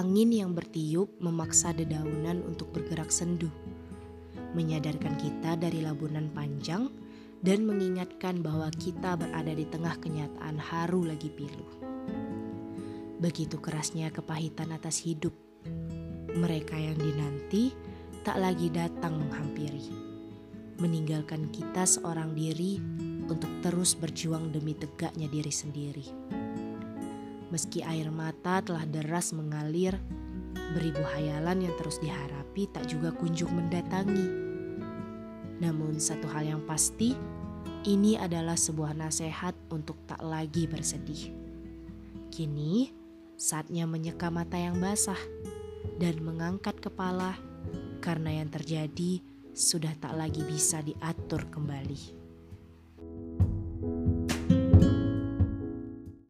angin yang bertiup memaksa dedaunan untuk bergerak sendu, menyadarkan kita dari labunan panjang dan mengingatkan bahwa kita berada di tengah kenyataan haru lagi pilu. Begitu kerasnya kepahitan atas hidup, mereka yang dinanti tak lagi datang menghampiri, meninggalkan kita seorang diri untuk terus berjuang demi tegaknya diri sendiri. Meski air mata telah deras mengalir, beribu hayalan yang terus diharapi tak juga kunjung mendatangi. Namun satu hal yang pasti, ini adalah sebuah nasihat untuk tak lagi bersedih. Kini, saatnya menyeka mata yang basah dan mengangkat kepala karena yang terjadi sudah tak lagi bisa diatur kembali.